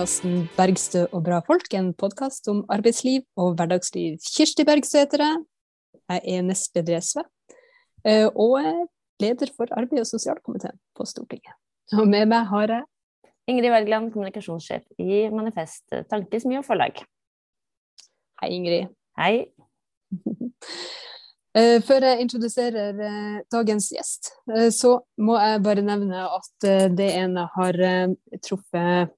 podkasten 'Bergstø og bra folk', en podkast om arbeidsliv og hverdagsliv. Kirsti Bergstø heter jeg. Jeg er nestleder i SV, eh, og leder for arbeid- og sosialkomiteen på Stortinget. Og med meg har jeg Ingrid Wergeland, kommunikasjonssjef i Manifest Tankesmie og Forlag. Hei, Ingrid. Hei. Eh, før jeg introduserer eh, dagens gjest, så må jeg bare nevne at det ene har truffet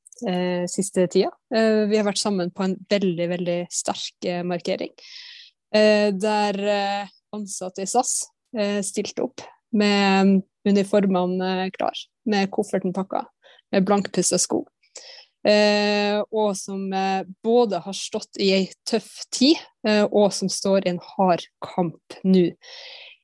siste tida. Vi har vært sammen på en veldig, veldig sterk markering. Der ansatte i SAS stilte opp med uniformene klar, med kofferten pakka, med blankpussa sko. Eh, og som eh, både har stått i ei tøff tid, eh, og som står i en hard kamp nå.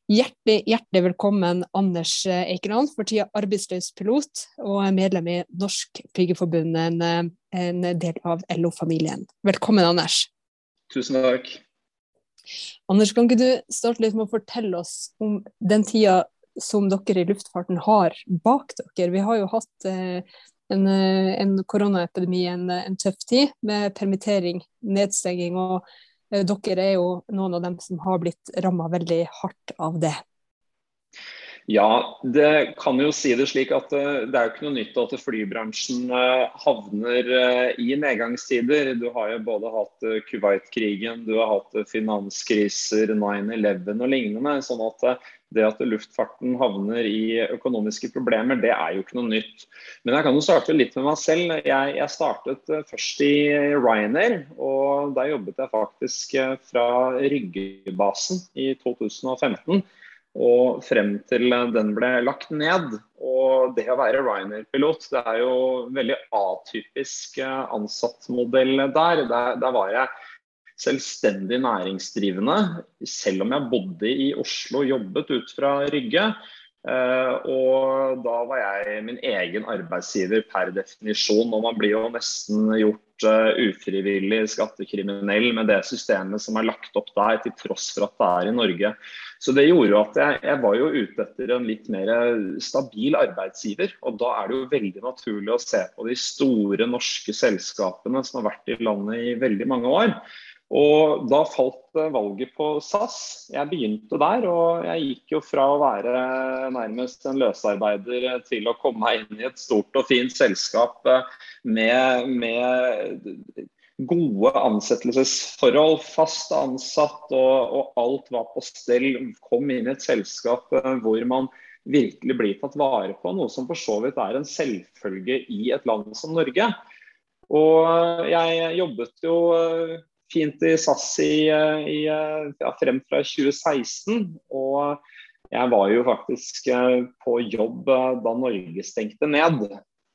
Hjertelig, hjertelig velkommen, Anders Eikeland, for tida arbeidsløs pilot og medlem i Norsk Flygerforbund, en, en del av LO-familien. Velkommen, Anders. Tusen takk. Anders, kan ikke du starte litt med å fortelle oss om den tida som dere i luftfarten har bak dere? Vi har jo hatt eh, en, eh, en koronaepidemi en, en, tøff tid, med permittering, nedstenging. Og dere er jo noen av dem som har blitt ramma veldig hardt av det. Ja, det kan jo si det slik at uh, det er jo ikke noe nytt at flybransjen uh, havner i nedgangstider. Du har jo både hatt Kuwait-krigen, du har hatt finanskriser, 9-11 og lignende. sånn at det at luftfarten havner i økonomiske problemer, det er jo ikke noe nytt. Men jeg kan jo starte litt med meg selv. Jeg, jeg startet eh, først i Ryanair. Og der jobbet jeg faktisk eh, fra Ryggebasen i 2015 og frem til den ble lagt ned. Og det å være Ryanair-pilot, det er jo veldig atypisk eh, ansattmodell der. der. Der var jeg selvstendig næringsdrivende, selv om jeg bodde i Oslo og jobbet ut fra Rygge. Uh, og da var jeg min egen arbeidsgiver per definisjon. Og man blir jo nesten gjort uh, ufrivillig skattekriminell med det systemet som er lagt opp der, til tross for at det er i Norge. Så det gjorde jo at jeg, jeg var jo ute etter en litt mer stabil arbeidsgiver. Og da er det jo veldig naturlig å se på de store norske selskapene som har vært i landet i veldig mange år. Og da falt valget på SAS. Jeg begynte der, og jeg gikk jo fra å være nærmest en løsarbeider til å komme meg inn i et stort og fint selskap eh, med, med gode ansettelsesforhold, fast ansatt og, og, alt var på stell. Kom inn i et selskap eh, hvor man virkelig blir tatt vare på, noe som for så vidt er en selvfølge i et land som Norge. Og jeg jobbet jo fint i SAS i, i, ja, frem fra 2016. Og jeg var jo faktisk eh, på jobb eh, da Norge stengte ned.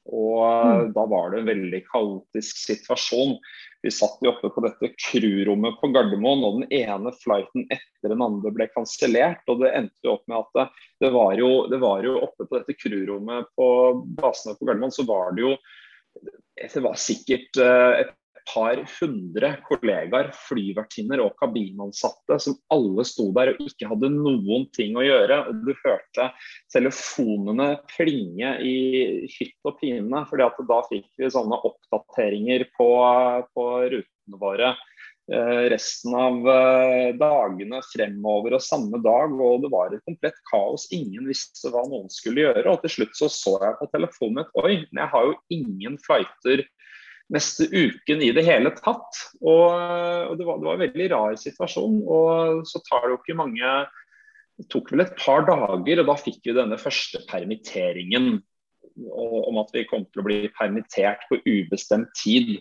Og mm. da var det en veldig kaotisk situasjon. Vi satt jo oppe på dette crewrommet på Gardermoen, og den ene flighten etter den andre ble kansellert. Og det endte jo opp med at det, det, var jo, det var jo oppe på dette crewrommet på basene på Gardermoen, så var det jo det var sikkert eh, et par hundre kollegaer, flyvertinner og kabinansatte som alle sto der og ikke hadde noen ting å gjøre. og Du hørte telefonene plinge i hytt og pine, at da fikk vi sånne oppdateringer på, på rutene våre eh, resten av eh, dagene fremover og samme dag. Og det var et komplett kaos. Ingen visste hva noen skulle gjøre. Og til slutt så så jeg på telefonen mitt oi, men jeg har jo ingen flighter neste uken i det hele tatt. Og, og det, var, det, var, en veldig rar situasjon. Og så tar det jo ikke mange Det tok vel et par dager, og da fikk vi denne første permitteringen. Om at vi kom til å bli permittert på ubestemt tid.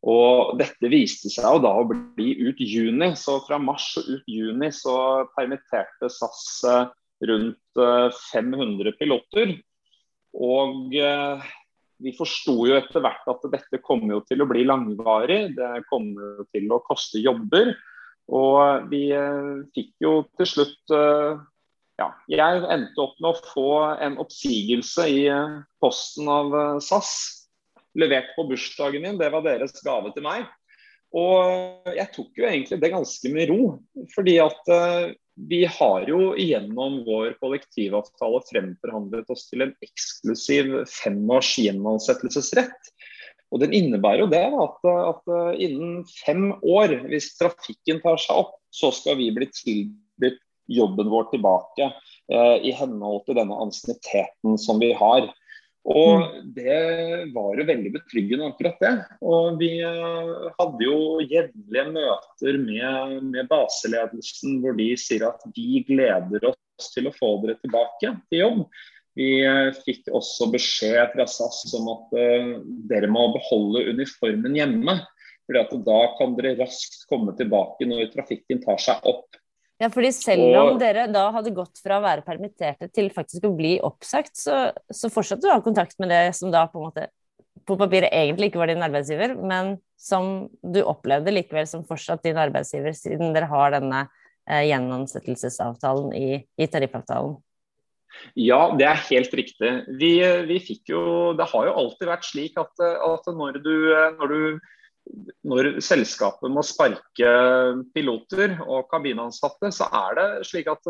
Og dette viste seg jo da å bli ut juni. Så fra mars og ut juni så permitterte SAS eh, rundt 500 eh, piloter. Og eh, vi forsto jo etter hvert at dette kommer jo til å bli langvarig. Det kommer jo til å koste jobber. Og vi eh, fikk jo til slutt eh, ja, jeg endte opp med å få en oppsigelse i eh, posten av SAS. Levert på bursdagen min. Det var deres gave til meg. Og jeg tok jo egentlig det ganske med ro. Fordi at vi har jo gjennom vår kollektivavtale fremforhandlet oss til en eksklusiv femårs gjenansettelsesrett. Og Den innebærer jo det at, at innen fem år, hvis trafikken tar seg opp, så skal vi bli tilbudt jobben vår tilbake eh, i henhold til denne ansienniteten som vi har. Og mm. det var jo veldig betryggende, akkurat det. Og vi uh, hadde jo jevnlige møter med, med, baseledelsen hvor de sier at de gleder oss til å få dere tilbake til jobb. Vi uh, fikk også beskjed fra SAS om at uh, dere må beholde uniformen hjemme. fordi da kan dere raskt komme tilbake når trafikken tar seg opp. Ja, fordi selv om dere da hadde gått fra å være permitterte til faktisk å bli oppsagt, så, så fortsatte du å ha kontakt med det som da på en måte på papiret egentlig ikke var din arbeidsgiver, men som du opplevde likevel som fortsatt din arbeidsgiver, siden dere har denne eh, gjenansettelsesavtalen i, i tariffavtalen? Ja, det er helt riktig. Vi, vi, fikk jo Det har jo alltid vært slik at, at når, du, når du når selskapet må sparke piloter og kabinansatte, så er det slik at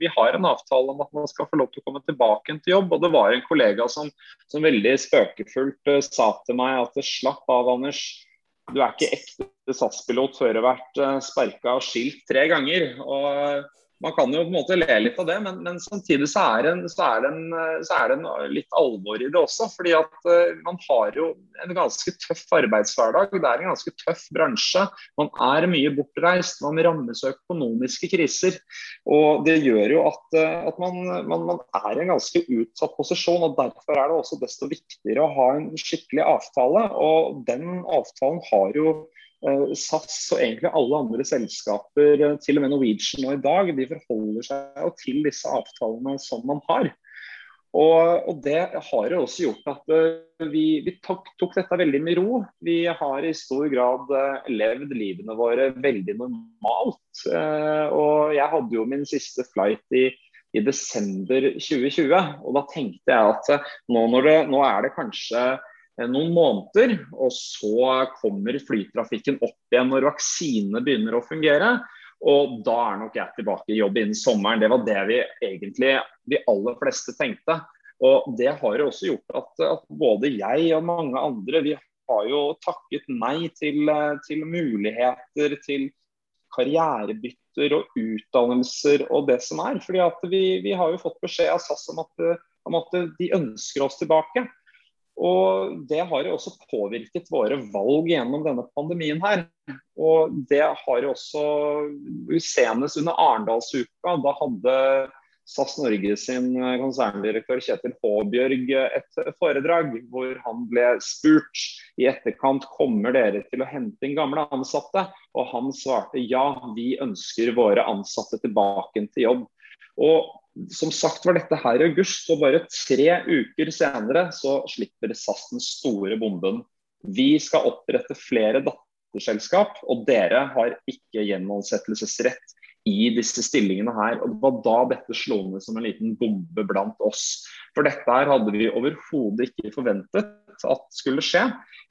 vi har en avtale om at man skal få lov til å komme tilbake til jobb. Og det var en kollega som, som veldig spøkefullt uh, sa til meg at slapp av, Anders. Du er ikke ekte SAS-pilot før du har vært uh, sparka og skilt tre ganger. Og man kan jo på en måte le litt av det, men, men samtidig så er, en, en, det en, litt alvor i det også. fordi at uh, man har jo en ganske tøff arbeidshverdag. Det er en ganske tøff bransje. Man er mye bortreist. Man rammes av økonomiske kriser. Og det gjør jo at, uh, at man, man, man, er i en ganske utsatt posisjon. og Derfor er det også desto viktigere å ha en skikkelig avtale. Og den avtalen har jo Eh, SAS og egentlig alle andre selskaper, eh, til og med Norwegian nå i dag, de forholder seg til disse avtalene som man har. Og, og Det har jo også gjort at uh, vi, vi tok, tok, dette veldig med ro. Vi har i stor grad levd livene våre veldig normalt. Og Jeg hadde jo min siste flight i, i desember 2020. og Da tenkte jeg at nå, det, nå er det kanskje Eh, noen måneder, og så kommer flytrafikken opp igjen når vaksinene begynner å fungere. Og da er nok jeg tilbake i jobb innen sommeren. Det var det vi egentlig de aller fleste tenkte. Og det har jo også gjort at, at både jeg og mange andre vi har jo takket nei til, til muligheter, til karrierebytter og utdannelser og det som er. Fordi vi, vi har jo fått beskjed av SAS om at, om at de ønsker oss tilbake. Og Det har jo også påvirket våre valg gjennom denne pandemien. her. Og Det har jo også Senest under Arendalsuka, da hadde SAS Norge sin konserndirektør Kjetil Håbjørg et foredrag hvor han ble spurt i etterkant kommer dere til å hente inn gamle ansatte. Og han svarte ja, vi ønsker våre ansatte tilbake til jobb. Og som sagt var dette her i august, og bare tre uker senere så slipper SAS den store bomben. Vi skal opprette flere datterselskap, og dere har ikke gjenansettelsesrett i disse stillingene her. og Det var da dette slo ned som en liten bombe blant oss. For dette her hadde vi overhodet ikke forventet at skulle skje.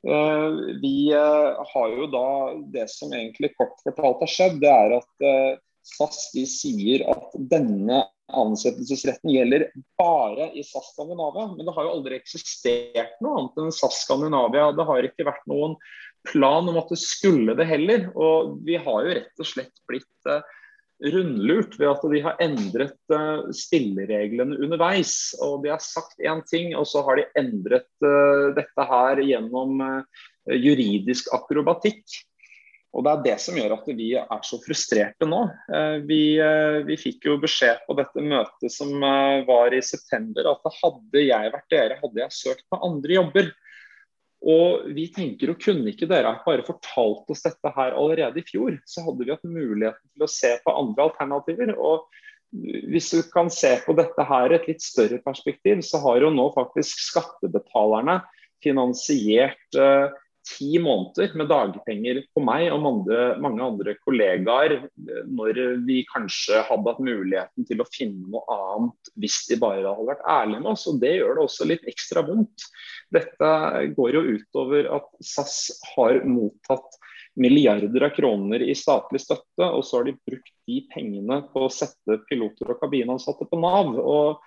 Eh, vi eh, har jo da Det som egentlig kort fortalt har skjedd, det er at eh, SAS de sier at denne ansettelsesretten gjelder bare i SAS Skandinavia. Men det har jo aldri eksistert noe annet enn SAS Skandinavia. Det har ikke vært noen plan om at det skulle det heller. Og vi har jo rett og slett blitt uh, rundlurt ved at de har endret uh, spillereglene underveis. Og de har sagt én ting, og så har de endret uh, dette her gjennom juridisk akrobatikk. Og Det er det som gjør at vi er så frustrerte nå. Eh, vi, eh, vi, fikk jo beskjed på dette møtet som eh, var i september at hadde jeg vært dere, hadde jeg søkt på andre jobber. Og vi tenker jo kunne ikke dere bare fortalt oss dette her allerede i fjor, så hadde vi hatt muligheten til å se på andre alternativer. Og hvis du kan se på dette her i et litt større perspektiv, så har jo nå faktisk skattebetalerne finansiert ti måneder med dagpenger på meg og mange, mange andre kollegaer når vi kanskje hadde hatt muligheten til å finne noe annet hvis de bare hadde vært ærlige med oss. og Det gjør det også litt ekstra vondt. Dette går jo utover at SAS har mottatt milliarder av kroner i statlig støtte, og så har de brukt de pengene på å sette piloter og kabinansatte på Nav. og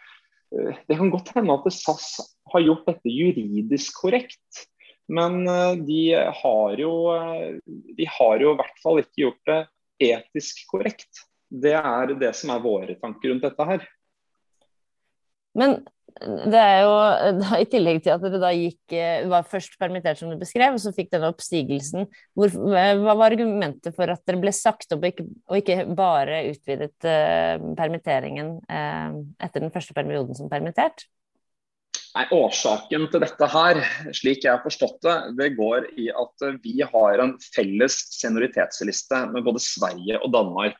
eh, Det kan godt hende at SAS har gjort dette juridisk korrekt. Men de har, jo, de har jo i hvert fall ikke gjort det etisk korrekt. Det er det som er våre tanker rundt dette her. Men det er jo da, I tillegg til at dere da gikk eh, var først permittert, som du beskrev, og så fikk denne oppstigelsen. Hvor, hva var argumentet for at dere ble sagt opp, og ikke, og ikke bare utvidet uh, permitteringen uh, etter den første perioden som permittert? Nei, Årsaken til dette her, slik jeg har forstått det, det går i at vi har en felles senioritetsliste med både Sverige og Danmark.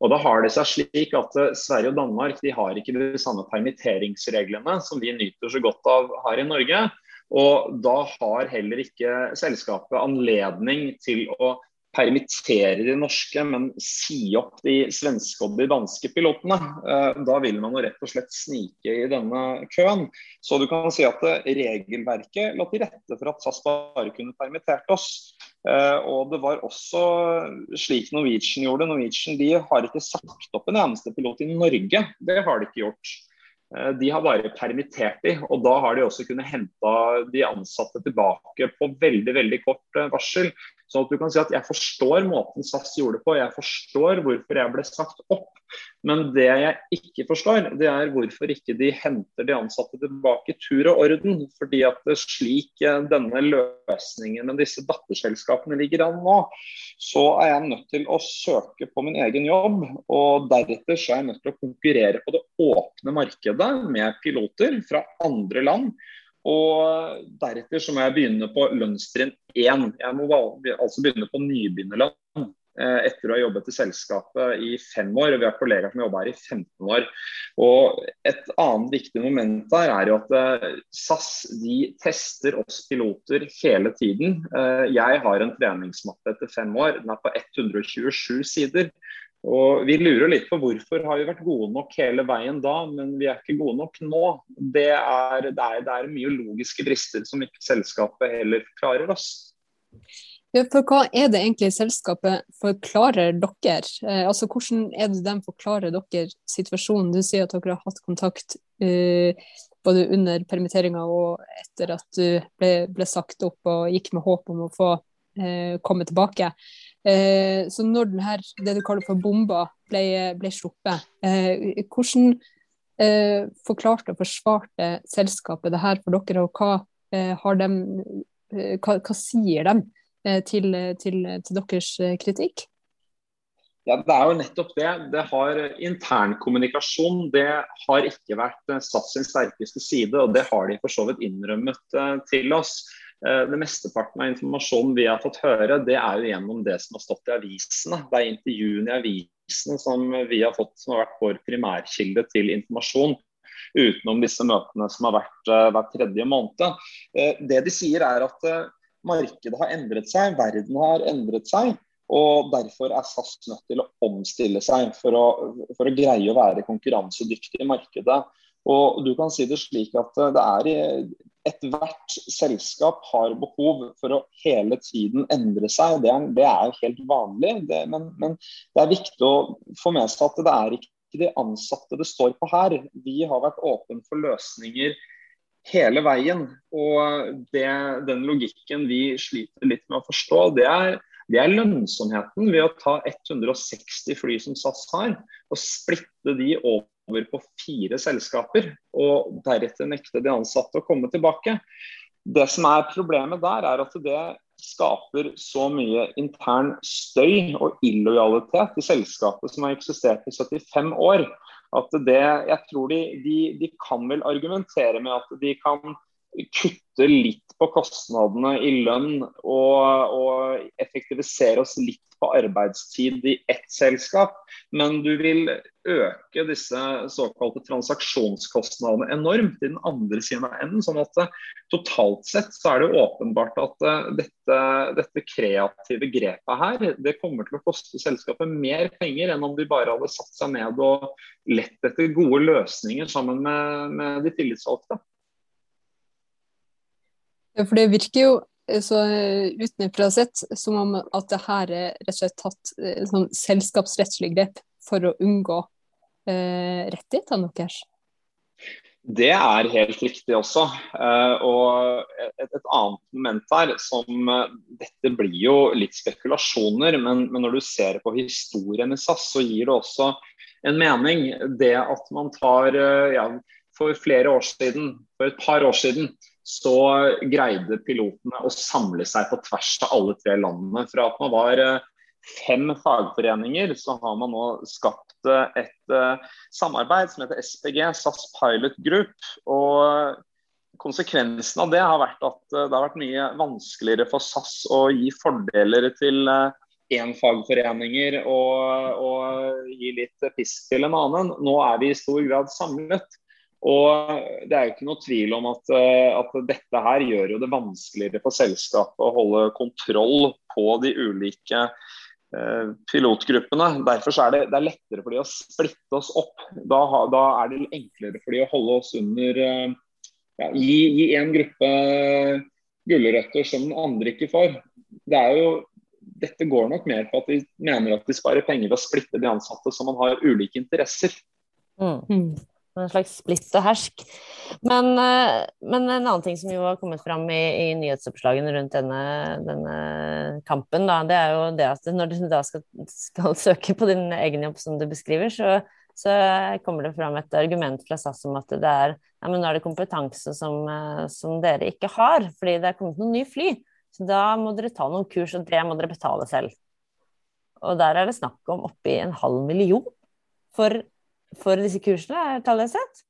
Og da har det seg slik at eh, Sverige og Danmark de har ikke de samme permitteringsreglene som vi nyter så godt av her i Norge. Og da har heller ikke selskapet anledning til å permittere de norske, men si opp de svenske og de danske pilotene. Eh, da vil man jo rett og slett snike i denne køen. Så du kan si at eh, regelverket la til rette for at SAS bare kunne permittert oss. Eh, og det var også slik Norwegian gjorde. Norwegian de har ikke sagt opp en eneste pilot i Norge. Det har de ikke gjort. De har bare permittert de, og da har de også kunnet hente de ansatte tilbake på veldig veldig kort varsel. Så at du kan si at jeg forstår måten SAS gjorde det på, jeg forstår hvorfor jeg ble sagt opp. Men det jeg ikke forstår, det er hvorfor ikke de henter de ansatte tilbake i tur og orden. Fordi at slik eh, denne løsningen med disse datterselskapene ligger an nå, så er jeg nødt til å søke på min egen jobb. Og deretter så er jeg nødt til å konkurrere på det åpne markedet med piloter fra andre land og deretter så må jeg begynne på lønnstrinn 1. Jeg må altså begynne på nybegynnerlønn eh, etter å ha jobbet i selskapet i fem år. og Vi har kollegaer som jobba her i 15 år. Og Et annet viktig moment her er jo at eh, SAS de tester oss piloter hele tiden. Eh, jeg har en treningsmappe etter fem år. Den er på 127 sider. Og Vi lurer litt på hvorfor har vi vært gode nok hele veien da, men vi er ikke gode nok nå. Det er, det er, det er mye logiske brister som ikke selskapet heller klarer oss. Ja, for Hva er det egentlig selskapet forklarer dere? Eh, altså Hvordan er det de forklarer dere situasjonen? Du sier at dere har hatt kontakt eh, både under permitteringa og etter at du ble, ble, sagt opp og gikk med håp om å få eh, komme tilbake. Eh, så når denne, det du kaller for bomba ble, ble sluppet, eh, hvordan eh, forklarte og forsvarte selskapet det her for dere, og hva, de, hva, hva sier de til, til, til deres kritikk? Ja, Det er jo nettopp det. det har Internkommunikasjon det har ikke vært satt sin sterkeste side, og det har de for så vidt innrømmet til oss. Eh, det Mesteparten av informasjonen vi har fått høre, det er jo gjennom det som har stått i avisene. Det er intervjuene i avisene som vi har fått som har vært vår primærkilde til informasjon. Utenom disse møtene som har vært uh, hver tredje måned. Uh, det de sier er at markedet har endret seg, verden har endret seg. Og Derfor er SAS nødt til å omstille seg for å, for å greie å være konkurransedyktig i markedet. Og du kan si det slik at det er Ethvert selskap har behov for å hele tiden endre seg. Det er, det er helt vanlig. Det, men, men, det er viktig å få med seg at det er ikke de ansatte det står på her. Vi har vært åpne for løsninger hele veien. Og det, den logikken vi sliter litt med å forstå, det er, det er lønnsomheten ved å ta 160 fly som SAS har, og splitte de over over på fire selskaper, og deretter nekte de ansatte å komme tilbake. Det som er Problemet der er at det skaper så mye intern støy og illojalitet i selskapet som har eksistert i 75 år. At det, jeg tror de, de, de kan vel argumentere med at de kan kutte litt på kostnadene i lønn og, og effektivisere oss litt på arbeidstid i ett selskap, men du vil øke disse såkalte transaksjonskostnadene enormt i den andre siden av enden. sånn at uh, totalt sett så er det åpenbart at uh, dette, dette, kreative grepet her, det kommer til å koste selskapet mer penger enn om de bare hadde satt seg ned og lett etter gode løsninger sammen med, med de tillitsvalgte. For det virker jo eh, så eh, utenfra sett som om at det her er rett og slett tatt eh, sånn selskapsrettslig grep for å unngå eh, rettighetene deres? Det er helt riktig også. Uh, og et, et, annet moment der som Dette blir jo litt spekulasjoner, men, men, når du ser på historien i SAS, så gir det også en mening. Det at man tar ja, For flere år siden, for et par år siden, så greide pilotene å samle seg på tvers av alle tre landene. Fra at man var fem fagforeninger, så har man nå skapt eh, et uh, samarbeid som heter SPG, SAS Pilot Group. og Konsekvensen av det har vært at det har vært mye vanskeligere for SAS å gi fordeler til én fagforeninger og, og, gi litt pisk til en annen. Nå er vi i stor grad samlet. Og Det er jo ikke noe tvil om at, at, dette her gjør jo det vanskeligere for selskapet å holde kontroll på de ulike Eh, pilotgruppene. Derfor er det, det er lettere for de å splitte oss opp. Da, da, er det enklere for de å holde oss under eh, ja, Gi, gi en gruppe gulrøtter som den andre ikke får. Det er jo, dette går nok mer på at de mener at de sparer penger ved å splitte de ansatte som man har ulike interesser. Mm. En slags splitt og hersk. Men, eh, men, en annen ting som jo har kommet fram i, i nyhetsoppslagene rundt denne, denne, kampen, da, det er jo det at når du da skal, skal søke på din egen jobb, som du beskriver, så, så kommer det fram et argument fra SAS om at det er ja, men nå er det kompetanse som, eh, som dere ikke har, fordi det er kommet noen nye fly. Så da må dere ta noen kurs, og det må dere betale selv. Og der er det snakk om oppi en halv million for for disse kursene, er tallet sett?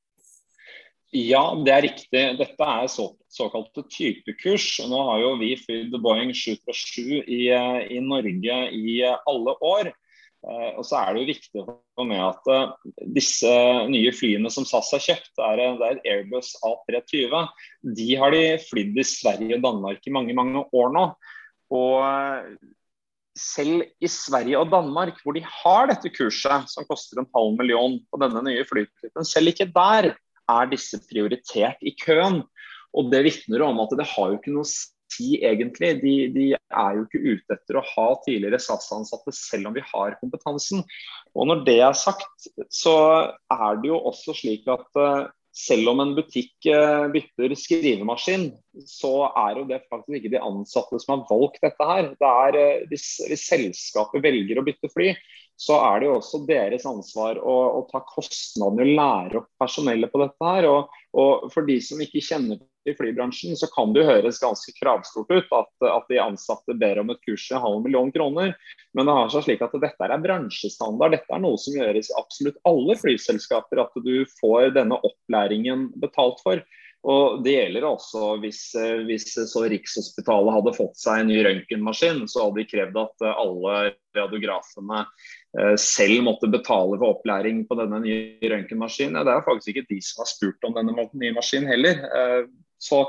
Ja, det er riktig. Dette er så, såkalte typekurs. Nå har jo vi flydd Boeing 737 i, i Norge i alle år. Eh, og så er det jo viktig få med at uh, disse nye flyene som SAS har kjøpt, det er, Airbus A320. De har de flydd i Sverige og Danmark i mange, mange år nå. Og selv i Sverige og Danmark, hvor de har dette kurset som koster en halv million på denne nye flytypen, selv ikke der er disse prioritert i køen. Og Det vitner om at det har jo ikke noe å si egentlig. De, de er jo ikke ute etter å ha tidligere SAS-ansatte selv om vi har kompetansen. Og Når det er sagt, så er det jo også slik at uh, selv om en butikk eh, bytter skrivemaskin, så er jo det faktisk ikke de ansatte som har valgt dette her. Det er, eh, hvis, hvis selskapet velger å bytte fly, så er det jo også deres ansvar å, å ta kostnadene og lære opp personellet på dette her. Og, og for de som ikke kjenner i flybransjen, så kan det jo høres ganske kravstort ut at, at, de ansatte ber om et kurs i en halv million kroner. Men det har seg slik at dette er bransjestandard. Dette er noe som gjøres i absolutt alle flyselskaper. At du får denne opplæringen betalt for. Og Det gjelder også hvis, hvis så Rikshospitalet hadde fått seg en ny røntgenmaskin, så hadde de krevd at alle radiografene eh, selv måtte betale for opplæring på denne nye røntgenmaskinen. Det er faktisk ikke de som har spurt om denne nye maskinen heller. Eh, så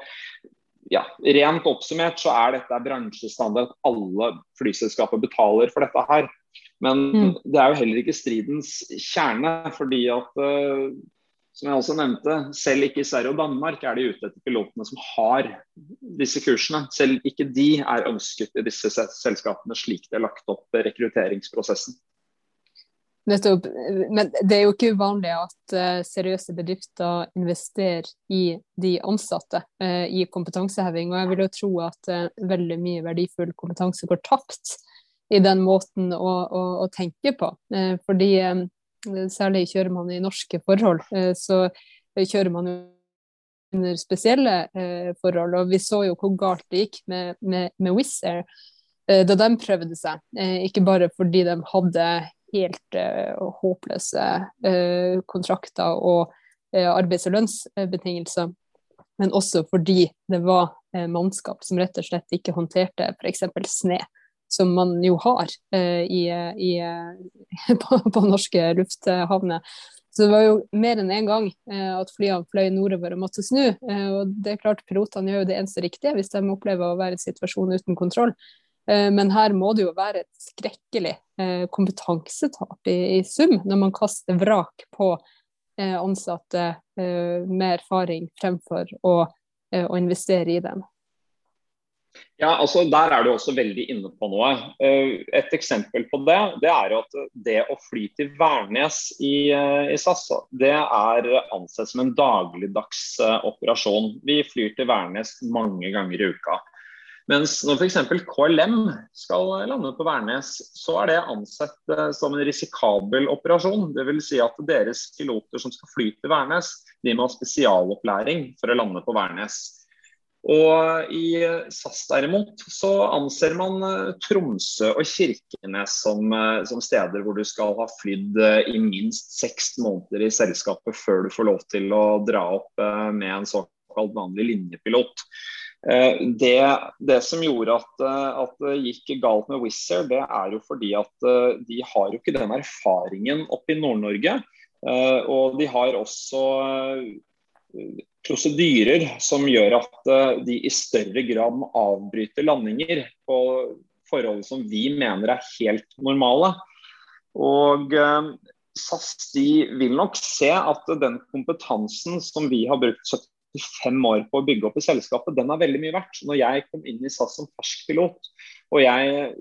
ja, Rent oppsummert så er dette bransjestandard at alle flyselskaper betaler for dette her. Men mm. det er jo heller ikke stridens kjerne. fordi at uh, som jeg også nevnte, selv ikke i Sverige og Danmark er de ute etter pilotene som har disse kursene. Selv ikke de er ønsket i disse selskapene slik det er lagt opp rekrutteringsprosessen. Nettopp. Men det er jo ikke uvanlig at uh, seriøse bedrifter investerer i de ansatte uh, i kompetanseheving. Og jeg vil jo tro at uh, veldig mye verdifull kompetanse går tapt i den måten å, å, å tenke på. fordi særlig kjører man i norske forhold, så kjører man jo under spesielle forhold. Og vi så jo hvor galt det gikk med, med, med Wizz Air da de prøvde seg. Ikke bare fordi de hadde helt uh, håpløse uh, kontrakter og uh, arbeids- og lønnsbetingelser. Men også fordi det var mannskap som rett og slett ikke håndterte f.eks. sne, som man jo har i, i, på, på, norske lufthavner. Så det var jo mer enn én en gang at flyene fløy nordover og måtte snu. og det er klart Pilotene gjør jo det eneste riktige hvis de opplever å være i en situasjon uten kontroll. Eh, men her må det jo være et skrekkelig eh, kompetansetap i, i sum, når man kaster vrak på eh, ansatte med erfaring fremfor å, å investere i dem. Ja, altså Der er du også veldig inne på noe. Et eksempel på det det er at det å fly til Værnes i, i SAS det er ansett som en dagligdags operasjon. Vi flyr til Værnes mange ganger i uka. Mens når f.eks. KLM skal lande på Værnes, så er det ansett som en risikabel operasjon. Dvs. Si at deres piloter som skal fly til Værnes, de må ha spesialopplæring for å lande på Værnes. Og i SAS derimot så anser man eh, Tromsø og Kirkenes som, eh, som, steder hvor du skal ha flydd eh, i minst seks måneder i selskapet før du får lov til å dra opp med en såkalt vanlig linjepilot. Det, det som gjorde at, at, det gikk galt med Wizz Air, det er jo fordi at de har jo ikke den erfaringen oppe i Nord-Norge. Og de har også prosedyrer som gjør at eh, de i større grad må avbryte landinger på forhold som vi mener er helt normale. Og eh, SAS de vil nok se at den kompetansen som vi har brukt 75 år på å bygge opp i selskapet, den er veldig mye verdt. Når jeg kom inn i SAS som fersk pilot, og jeg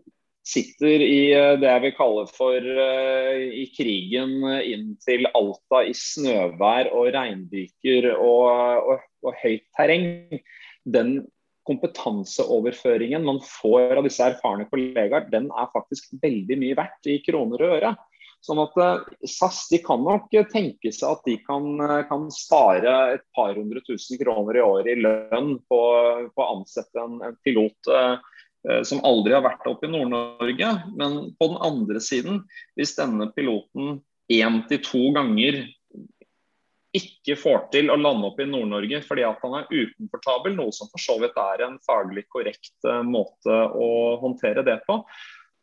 sitter i eh, det jeg vil kalle for uh, i krigen inn til Alta i snøvær og regnbyker og, og, og, høyt terreng. Den kompetanseoverføringen man får av disse erfarne kollegaer, den er faktisk veldig mye verdt i kroner og øre. Sånn at uh, SAS de kan nok tenke seg at de kan, kan, spare et par hundre tusen kroner i året i lønn på, å ansette en, en pilot. Eh, som aldri har vært oppe i Nord-Norge. Men på den andre siden, hvis denne piloten én til to ganger ikke får til å lande opp i Nord-Norge fordi at han er ukomfortabel, noe som for så vidt er en faglig korrekt måte å håndtere det på.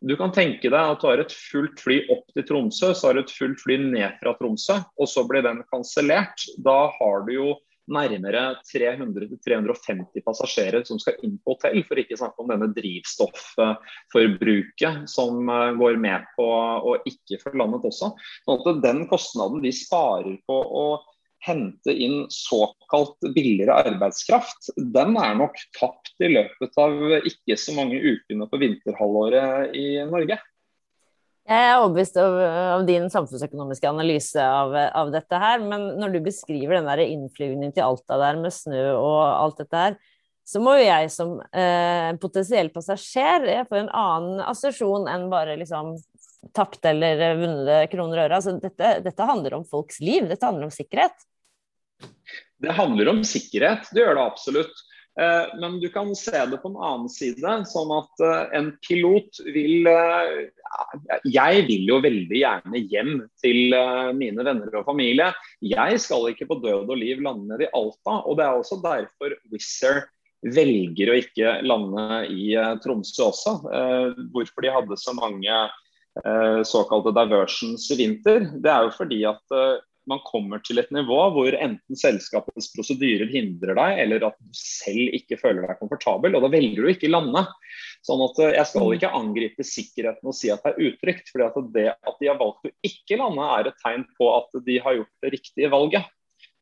Du kan tenke deg at du har et fullt fly opp til Tromsø, så har du et fullt fly ned fra Tromsø, og så blir den kansellert. Da har du jo nærmere 300-350 passasjerer som skal inn på hotell, for ikke snakke om denne drivstoffforbruket som eh, går med på å ikke få landet også. Sånn at Den kostnaden de sparer på å hente inn såkalt billigere arbeidskraft, den er nok tapt i løpet av ikke så mange ukene på vinterhalvåret i Norge. Jeg er overbevist av, av, din samfunnsøkonomiske analyse av, av, dette her, men når du beskriver den der innflyvningen til Alta der med snø og alt dette her, så må jo jeg som eh, potensiell passasjer jeg får en annen assosiasjon enn bare liksom tapte eller vunne kroner og øre. Altså, dette, dette handler om folks liv, dette handler om sikkerhet. Det handler om sikkerhet, det gjør det absolutt. Eh, men du kan se det på en annen side, sånn at eh, en pilot vil eh, Jeg vil jo veldig gjerne hjem til mine venner og familie. Jeg skal ikke på død og liv lande nede i Alta. og Det er også derfor Wizz Air velger å ikke lande i Tromsø også. Hvorfor de hadde så mange såkalte diversions i vinter. Det er jo fordi at man kommer til et nivå hvor enten selskapets prosedyrer hindrer deg, eller at du selv ikke føler deg komfortabel, og da velger du ikke lande. Sånn at eh, Jeg skal mm. ikke angripe sikkerheten og si at det er utrygt. fordi at det at de har valgt å ikke lande, er et tegn på at de har gjort det riktige valget.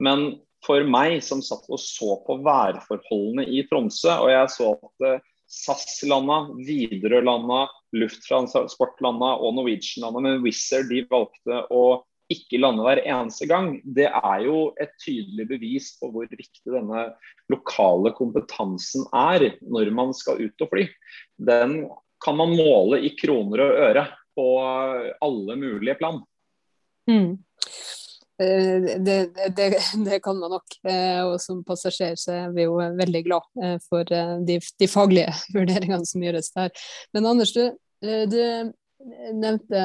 Men for meg som satt og så på værforholdene i Tromsø, og jeg så at eh, SAS landa, Widerøe landa, Lufttransport landa og Norwegian landa, men Wizz de valgte å ikke lande hver eneste gang, det er jo et tydelig bevis på hvor viktig denne lokale kompetansen er når man skal ut og fly. Den kan man måle i kroner og øre på alle mulige plan. Mm. Eh, det, det, det, kan man nok. Eh, og som passasjer så er vi jo veldig glad eh, for de, de faglige vurderingene som gjøres der. Men Anders, du, du nevnte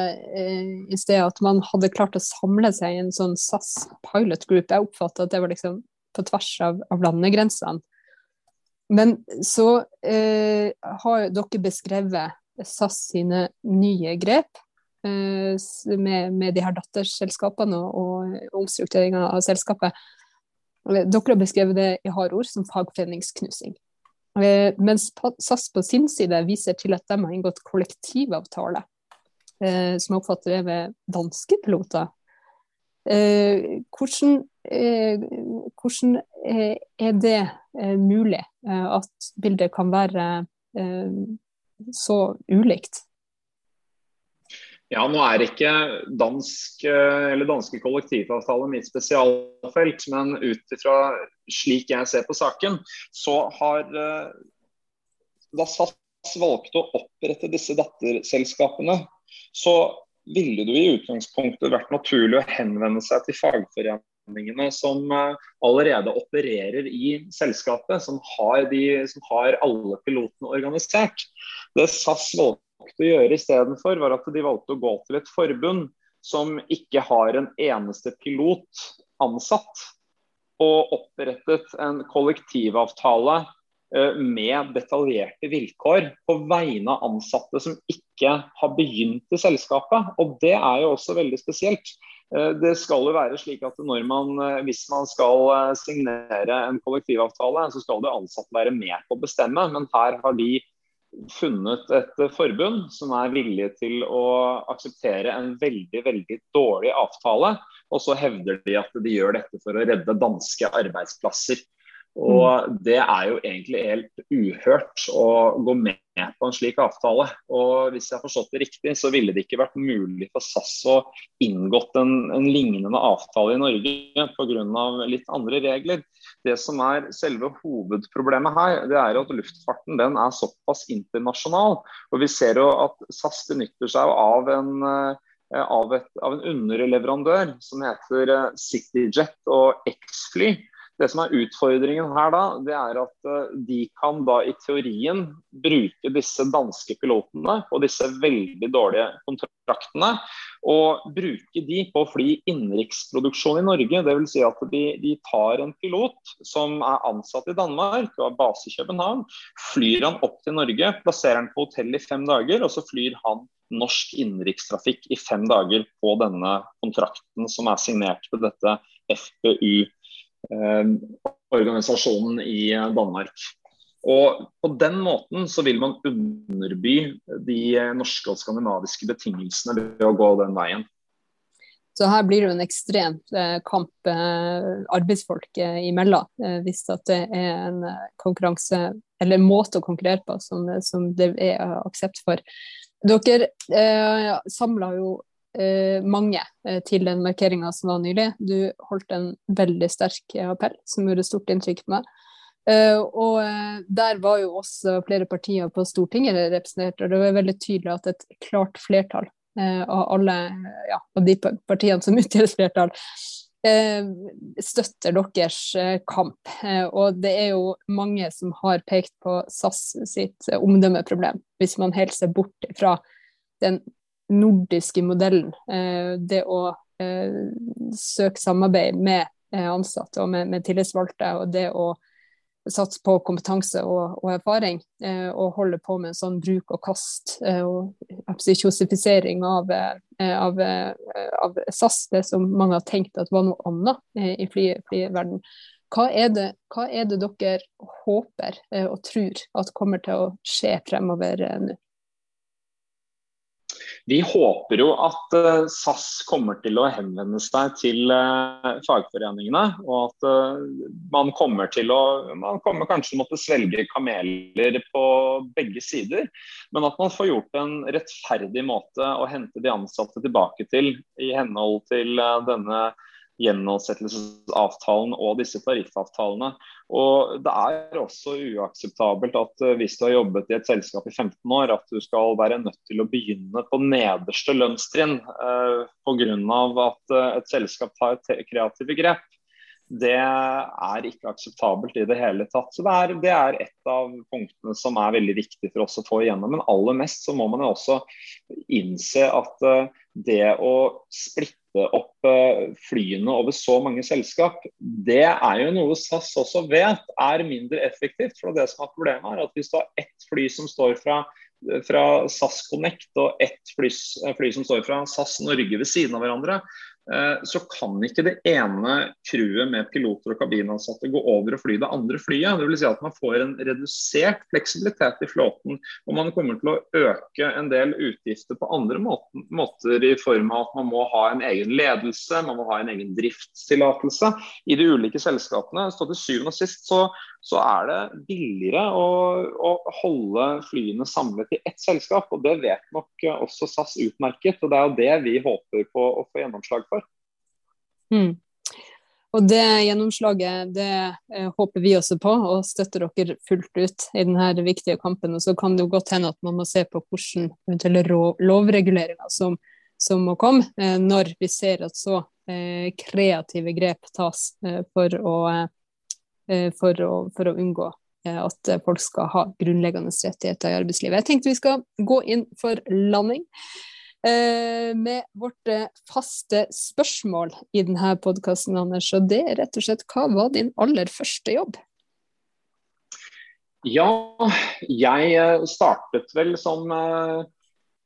i sted at man hadde klart å samle seg i en sånn SAS pilot group. Jeg oppfatta at det var liksom på tvers av, av landegrensene. Men så eh, har dere beskrevet SAS sine nye grep med, med, de her datterselskapene og, og omstruktureringa av selskapet. Dere har beskrevet det i harde ord som fagforeningsknusing. Eh, mens SAS på sin side viser til at de har inngått kollektivavtale eh, som jeg oppfatter er ved danske piloter. Eh, hvordan, eh, hvordan, eh, er det eh, mulig at bildet kan være så ulikt? Ja, nå er ikke dansk eller danske kollektivavtaler mitt spesialfelt, men ut ifra slik jeg ser på saken, så har da SAS valgte å opprette disse datterselskapene, så ville det i utgangspunktet vært naturlig å henvende seg til fagforeningene som allerede opererer i selskapet, som har, de, som har alle pilotene organisert. Det SAS valgte valgte å gjøre istedenfor, var at de valgte å gå til et forbund som ikke har en eneste pilot ansatt, og opprettet en kollektivavtale eh, med detaljerte vilkår på vegne av ansatte som ikke har begynt i selskapet. Og Det er jo også veldig spesielt. Eh, det skal jo være slik at man, eh, Hvis man skal signere en kollektivavtale, så skal de ansatte være med på å bestemme. Men her har de funnet et forbund som er villig til å akseptere en veldig veldig dårlig avtale. Og så hevder de at de gjør dette for å redde danske arbeidsplasser. Og Det er jo egentlig helt uhørt å gå med på en slik avtale. Og Hvis jeg har forstått det riktig, så ville det ikke vært mulig for SAS å inngått en, en lignende avtale i Norge pga. litt andre regler. Det som er selve hovedproblemet her, det er at luftfarten den er såpass internasjonal. Og Vi ser jo at SAS benytter seg av en eh, av, et, av en underleverandør som heter eh, CityJet og X-fly. Det som er utfordringen her da, det er at eh, de kan da i teorien bruke disse danske pilotene og disse veldig dårlige kontraktene, og bruke de på å fly innenriksproduksjon i Norge. Dvs. Si at de, de, tar en pilot som er ansatt i Danmark og har base i København, flyr han opp til Norge, plasserer han på hotell i fem dager, og så flyr han norsk innenrikstrafikk i fem dager på denne kontrakten som er signert på dette FPU organisasjonen i Danmark. Og På den måten så vil man underby de norske og skandinaviske betingelsene ved å gå den veien. Så her blir det en ekstrem eh, kamp eh, arbeidsfolk imellom, hvis det er en konkurranse eller en måte å konkurrere på som, som det er aksept for. Dere eh, samla jo eh, mange eh, til den markeringa som var nylig. Du holdt en veldig sterk appell som gjorde stort inntrykk på meg. Og der var jo også flere partier på Stortinget representert, og det var veldig tydelig at et klart flertall av alle ja, av de partiene som utgjør et flertall, støtter deres kamp. og det er jo mange som har pekt på SAS sitt omdømmeproblem, hvis man helt ser bort fra den nordiske modellen. Eh, det å eh, søke samarbeid med eh, ansatte og med, med tillitsvalgte, og det å satse på kompetanse og, og erfaring, og holde på med en sånn bruk og kast og kjosifisering av, av, av, SAS, det som mange har tenkt at var noe annet i flyverden. Hva er, det, hva er det dere håper og tror at kommer til å skje fremover nå? Vi håper jo at eh, SAS kommer til å henvende seg til eh, fagforeningene. Og at eh, man kommer til å Man kommer kanskje måtte svelge kameler på begge sider. Men at man får gjort en rettferdig måte å hente de ansatte tilbake til i henhold til denne gjenansettelsesavtalen og disse tariffavtalene. Og Det er også uakseptabelt at eh, hvis du har jobbet i et selskap i 15 år, at du skal være nødt til å begynne på nederste lønnstrinn eh, pga. at eh, et selskap tar kreative grep. Det er ikke akseptabelt i det hele tatt. Så Det er, det er et av punktene som er veldig viktig for oss å få igjennom. Men aller mest så må man jo også innse at eh, det å splitte opp eh, flyene over så mange selskap, det er jo noe SAS også vet er mindre effektivt. For det som er problemet er at Hvis du har ett fly som står fra, fra SAS Connect og ett fly, fly, som står fra SAS Norge ved siden av hverandre, Eh, så kan ikke det ene crewet med piloter og kabinansatte gå over og fly det andre flyet. Det vil si at man får en redusert fleksibilitet i flåten. Og man kommer til å øke en del utgifter på andre måter, i form av at man må ha en egen ledelse, man må ha en egen driftstillatelse i de ulike selskapene. Så til syvende og sist så, så er det billigere å, å, holde flyene samlet i ett selskap. Og det vet nok også SAS utmerket. Og det er jo det vi håper på å få gjennomslag for. Mm. Og det gjennomslaget det eh, håper vi også på, og støtter dere fullt ut i denne viktige kampen. Og så kan det jo godt hende at man må se på hvordan eventuelle lovreguleringer som, som må komme, eh, når vi ser at så eh, kreative grep tas eh, for, å, eh, for, å, for, å, unngå eh, at folk skal ha grunnleggende rettigheter i arbeidslivet. Jeg tenkte vi skal gå inn for landing. Eh, med vårt eh, faste spørsmål i denne podkasten, Anders. Og det er rett og slett hva var din aller første jobb? Ja, jeg eh, startet vel som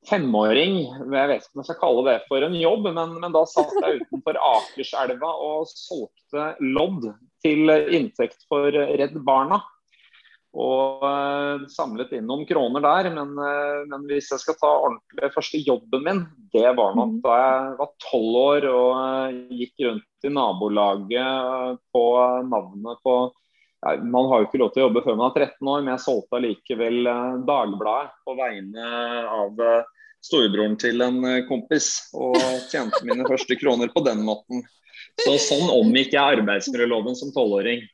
femåring. Jeg vet ikke om jeg skal kalle det for en jobb, men, men da satt jeg utenfor Akerselva og solgte lodd til inntekt for Redd Barna og uh, samlet inn noen kroner der. Men, uh, men, hvis jeg skal ta ordentlig første jobben min, det var nok mm. da jeg var tolv år og uh, gikk rundt i nabolaget på navnet på ja, Man har jo ikke lov til å jobbe før man er 13 år, men jeg solgte allikevel Dagbladet på vegne av storebroren til en kompis. Og tjente mine første kroner på den måten. Så sånn omgikk jeg arbeidsmiljøloven som tolvåring.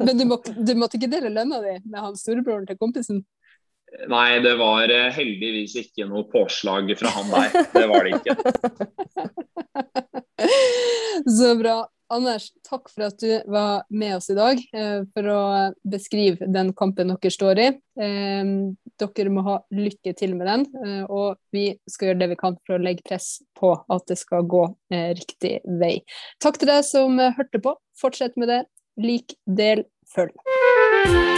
Men du, må, du, måtte ikke dele lønna di med han storebroren til kompisen? Nei, det var eh, heldigvis ikke noe påslag fra han der. Det var det ikke. Så bra. Anders, takk for at du var med oss i dag eh, for å beskrive den kampen dere står i. Eh, dere må ha lykke til med den, eh, og vi skal gjøre det vi kan for å legge press på at det skal gå riktig vei. Takk til deg som hørte på. Fortsett med det. Lik, del, følg.